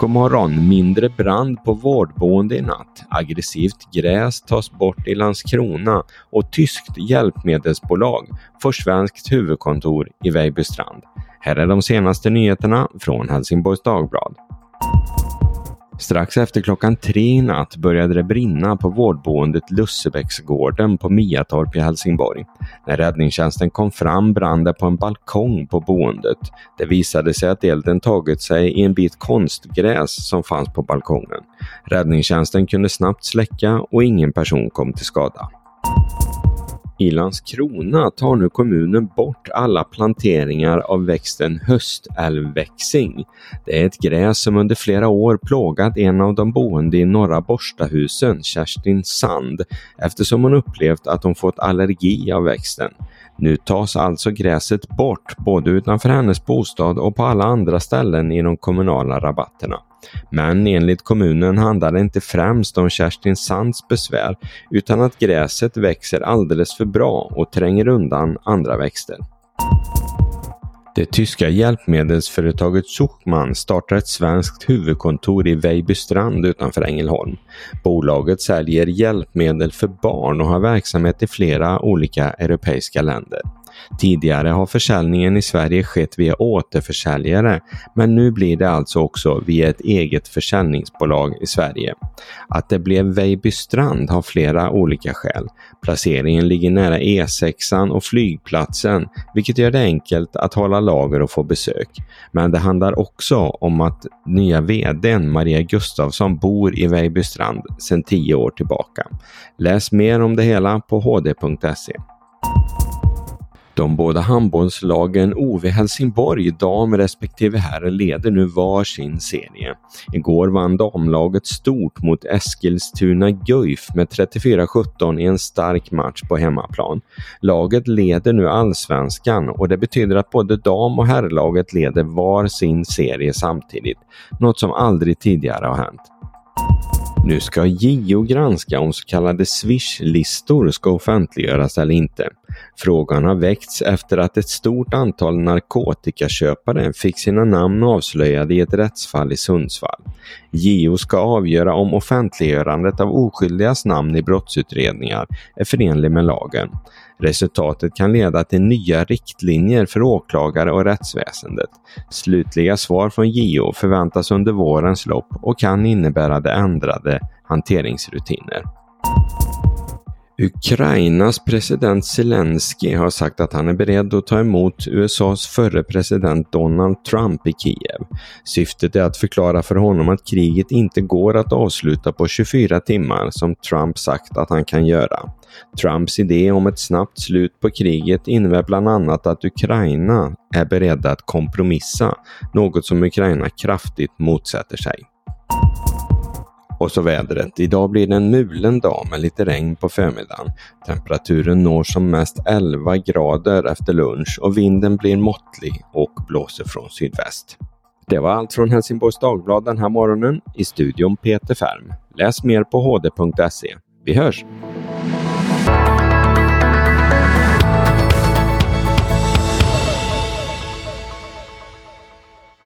God morgon! Mindre brand på vårdboende i natt. Aggressivt gräs tas bort i Landskrona och tyskt hjälpmedelsbolag får svenskt huvudkontor i Vejbystrand. Här är de senaste nyheterna från Helsingborgs Dagblad. Strax efter klockan tre i natt började det brinna på vårdboendet Lussebäcksgården på Miatorp i Helsingborg. När räddningstjänsten kom fram brann det på en balkong på boendet. Det visade sig att elden tagit sig i en bit konstgräs som fanns på balkongen. Räddningstjänsten kunde snabbt släcka och ingen person kom till skada. I Landskrona tar nu kommunen bort alla planteringar av växten höstälvväxing. Det är ett gräs som under flera år plågat en av de boende i norra Borstahusen, Kerstin Sand, eftersom hon upplevt att hon fått allergi av växten. Nu tas alltså gräset bort både utanför hennes bostad och på alla andra ställen i de kommunala rabatterna. Men enligt kommunen handlar det inte främst om Kerstin Sands besvär utan att gräset växer alldeles för bra och tränger undan andra växter. Det tyska hjälpmedelsföretaget Suchmann startar ett svenskt huvudkontor i Vejbystrand utanför Ängelholm. Bolaget säljer hjälpmedel för barn och har verksamhet i flera olika europeiska länder. Tidigare har försäljningen i Sverige skett via återförsäljare, men nu blir det alltså också via ett eget försäljningsbolag i Sverige. Att det blev Vejbystrand har flera olika skäl. Placeringen ligger nära E6 och flygplatsen, vilket gör det enkelt att hålla lager och få besök. Men det handlar också om att nya VDn Maria Gustafsson bor i Vejbystrand sedan tio år tillbaka. Läs mer om det hela på hd.se. De båda handbollslagen OV Helsingborg dam respektive herr leder nu var sin serie. Igår vann damlaget stort mot Eskilstuna Guif med 34-17 i en stark match på hemmaplan. Laget leder nu allsvenskan och det betyder att både dam och herrlaget leder var sin serie samtidigt, något som aldrig tidigare har hänt. Nu ska JO granska om så kallade Swish-listor ska offentliggöras eller inte. Frågan har väckts efter att ett stort antal narkotikaköpare fick sina namn avslöjade i ett rättsfall i Sundsvall. JO ska avgöra om offentliggörandet av oskyldigas namn i brottsutredningar är förenlig med lagen. Resultatet kan leda till nya riktlinjer för åklagare och rättsväsendet. Slutliga svar från JO förväntas under vårens lopp och kan innebära det ändrade hanteringsrutiner. Ukrainas president Zelensky har sagt att han är beredd att ta emot USAs förre president Donald Trump i Kiev. Syftet är att förklara för honom att kriget inte går att avsluta på 24 timmar som Trump sagt att han kan göra. Trumps idé om ett snabbt slut på kriget innebär bland annat att Ukraina är beredda att kompromissa, något som Ukraina kraftigt motsätter sig. Och så vädret. Idag blir det en mulen dag med lite regn på förmiddagen. Temperaturen når som mest 11 grader efter lunch och vinden blir måttlig och blåser från sydväst. Det var allt från Helsingborgs Dagblad den här morgonen. I studion Peter Färm. Läs mer på hd.se. Vi hörs!